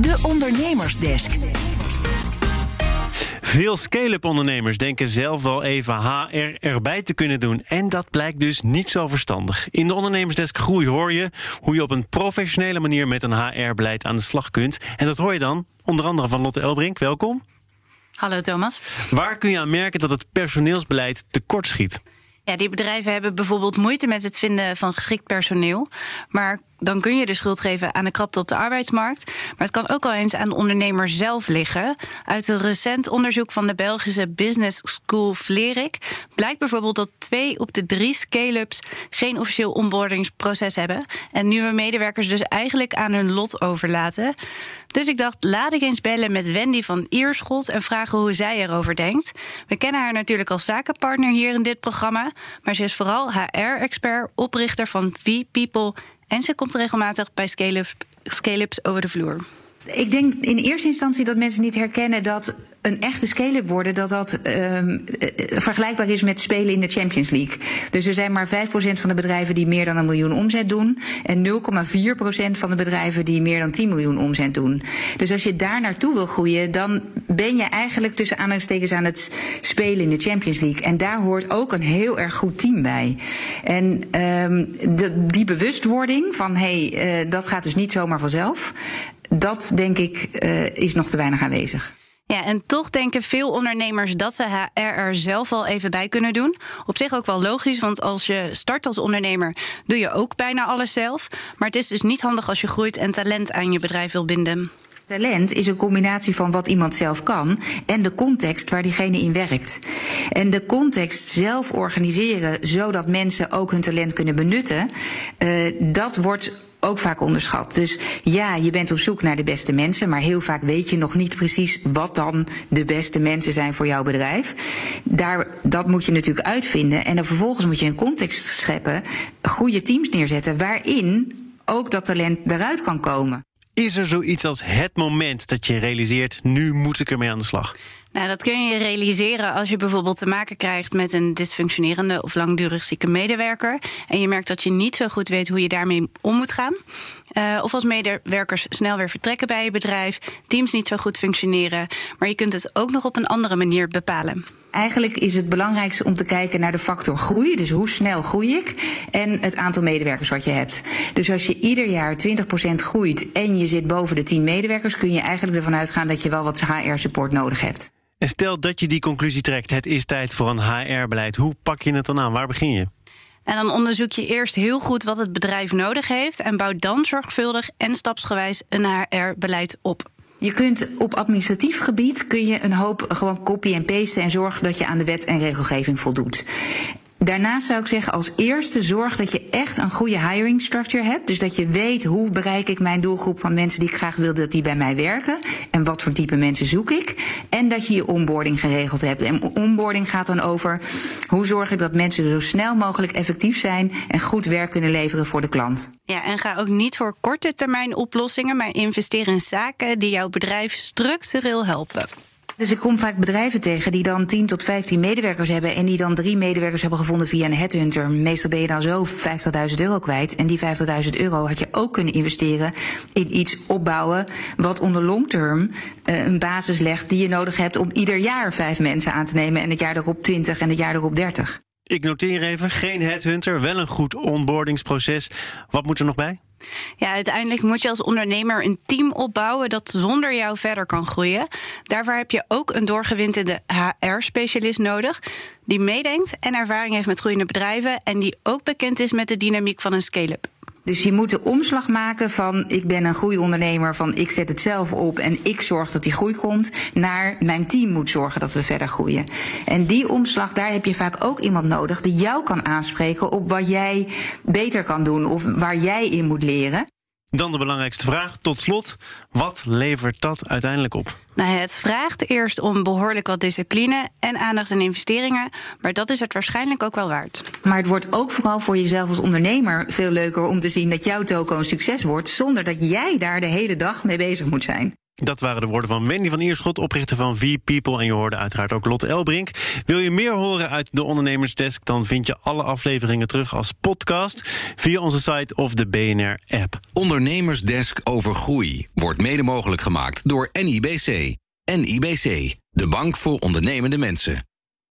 De Ondernemersdesk. Veel scale-up ondernemers denken zelf wel even HR erbij te kunnen doen. En dat blijkt dus niet zo verstandig. In de ondernemersdesk Groei hoor je hoe je op een professionele manier met een HR-beleid aan de slag kunt. En dat hoor je dan onder andere van Lotte Elbrink. Welkom. Hallo Thomas. Waar kun je aan merken dat het personeelsbeleid tekortschiet? Ja, die bedrijven hebben bijvoorbeeld moeite met het vinden van geschikt personeel. Maar dan kun je de schuld geven aan de krapte op de arbeidsmarkt. Maar het kan ook al eens aan de ondernemer zelf liggen. Uit een recent onderzoek van de Belgische Business School Vlerik blijkt bijvoorbeeld dat twee op de drie scale-ups geen officieel onboardingsproces hebben. En nieuwe medewerkers dus eigenlijk aan hun lot overlaten. Dus ik dacht, laat ik eens bellen met Wendy van Ierschot en vragen hoe zij erover denkt. We kennen haar natuurlijk als zakenpartner hier in dit programma, maar ze is vooral HR-expert, oprichter van V-People en ze komt regelmatig bij scale-ups over de vloer. Ik denk in eerste instantie dat mensen niet herkennen dat een echte scale-up worden, dat dat um, vergelijkbaar is met spelen in de Champions League. Dus er zijn maar 5% van de bedrijven die meer dan een miljoen omzet doen. En 0,4% van de bedrijven die meer dan 10 miljoen omzet doen. Dus als je daar naartoe wil groeien, dan ben je eigenlijk tussen aanhalingstekens aan het spelen in de Champions League. En daar hoort ook een heel erg goed team bij. En um, de, die bewustwording van hé, hey, uh, dat gaat dus niet zomaar vanzelf. Dat denk ik uh, is nog te weinig aanwezig. Ja, en toch denken veel ondernemers dat ze HR er zelf al even bij kunnen doen. Op zich ook wel logisch, want als je start als ondernemer doe je ook bijna alles zelf. Maar het is dus niet handig als je groeit en talent aan je bedrijf wil binden. Talent is een combinatie van wat iemand zelf kan en de context waar diegene in werkt. En de context zelf organiseren zodat mensen ook hun talent kunnen benutten, uh, dat wordt ook vaak onderschat. Dus ja, je bent op zoek naar de beste mensen, maar heel vaak weet je nog niet precies wat dan de beste mensen zijn voor jouw bedrijf. Daar, dat moet je natuurlijk uitvinden. En dan vervolgens moet je een context scheppen, goede teams neerzetten waarin ook dat talent eruit kan komen. Is er zoiets als het moment dat je realiseert, nu moet ik ermee aan de slag? Nou, dat kun je realiseren als je bijvoorbeeld te maken krijgt met een dysfunctionerende of langdurig zieke medewerker. En je merkt dat je niet zo goed weet hoe je daarmee om moet gaan. Uh, of als medewerkers snel weer vertrekken bij je bedrijf, teams niet zo goed functioneren. Maar je kunt het ook nog op een andere manier bepalen. Eigenlijk is het belangrijkste om te kijken naar de factor groei. Dus hoe snel groei ik? En het aantal medewerkers wat je hebt. Dus als je ieder jaar 20% groeit en je zit boven de 10 medewerkers, kun je eigenlijk ervan uitgaan dat je wel wat HR-support nodig hebt. En stel dat je die conclusie trekt, het is tijd voor een HR-beleid. Hoe pak je het dan aan? Waar begin je? En dan onderzoek je eerst heel goed wat het bedrijf nodig heeft en bouw dan zorgvuldig en stapsgewijs een HR-beleid op. Je kunt op administratief gebied kun je een hoop gewoon copy en pasten en zorgen dat je aan de wet en regelgeving voldoet. Daarnaast zou ik zeggen, als eerste zorg dat je echt een goede hiring structure hebt. Dus dat je weet hoe bereik ik mijn doelgroep van mensen die ik graag wil dat die bij mij werken. En wat voor type mensen zoek ik. En dat je je onboarding geregeld hebt. En onboarding gaat dan over hoe zorg ik dat mensen zo snel mogelijk effectief zijn en goed werk kunnen leveren voor de klant. Ja, en ga ook niet voor korte termijn oplossingen, maar investeer in zaken die jouw bedrijf structureel helpen. Dus ik kom vaak bedrijven tegen die dan 10 tot 15 medewerkers hebben en die dan drie medewerkers hebben gevonden via een headhunter. Meestal ben je dan zo 50.000 euro kwijt. En die 50.000 euro had je ook kunnen investeren in iets opbouwen wat onder long term uh, een basis legt die je nodig hebt om ieder jaar vijf mensen aan te nemen en het jaar erop 20 en het jaar erop 30. Ik noteer even, geen headhunter, wel een goed onboardingsproces. Wat moet er nog bij? Ja, uiteindelijk moet je als ondernemer een team opbouwen dat zonder jou verder kan groeien. Daarvoor heb je ook een doorgewinterde HR-specialist nodig. Die meedenkt en ervaring heeft met groeiende bedrijven. En die ook bekend is met de dynamiek van een scale-up. Dus je moet de omslag maken van ik ben een groeiondernemer, van ik zet het zelf op en ik zorg dat die groei komt, naar mijn team moet zorgen dat we verder groeien. En die omslag, daar heb je vaak ook iemand nodig die jou kan aanspreken op wat jij beter kan doen of waar jij in moet leren. Dan de belangrijkste vraag, tot slot. Wat levert dat uiteindelijk op? Nou, het vraagt eerst om behoorlijk wat discipline en aandacht en investeringen. Maar dat is het waarschijnlijk ook wel waard. Maar het wordt ook vooral voor jezelf als ondernemer veel leuker om te zien dat jouw toko een succes wordt. zonder dat jij daar de hele dag mee bezig moet zijn. Dat waren de woorden van Wendy van Ierschot, oprichter van V-People. En je hoorde uiteraard ook Lotte Elbrink. Wil je meer horen uit de Ondernemersdesk? Dan vind je alle afleveringen terug als podcast via onze site of de BNR-app. Ondernemersdesk over groei wordt mede mogelijk gemaakt door NIBC. NIBC, de bank voor ondernemende mensen.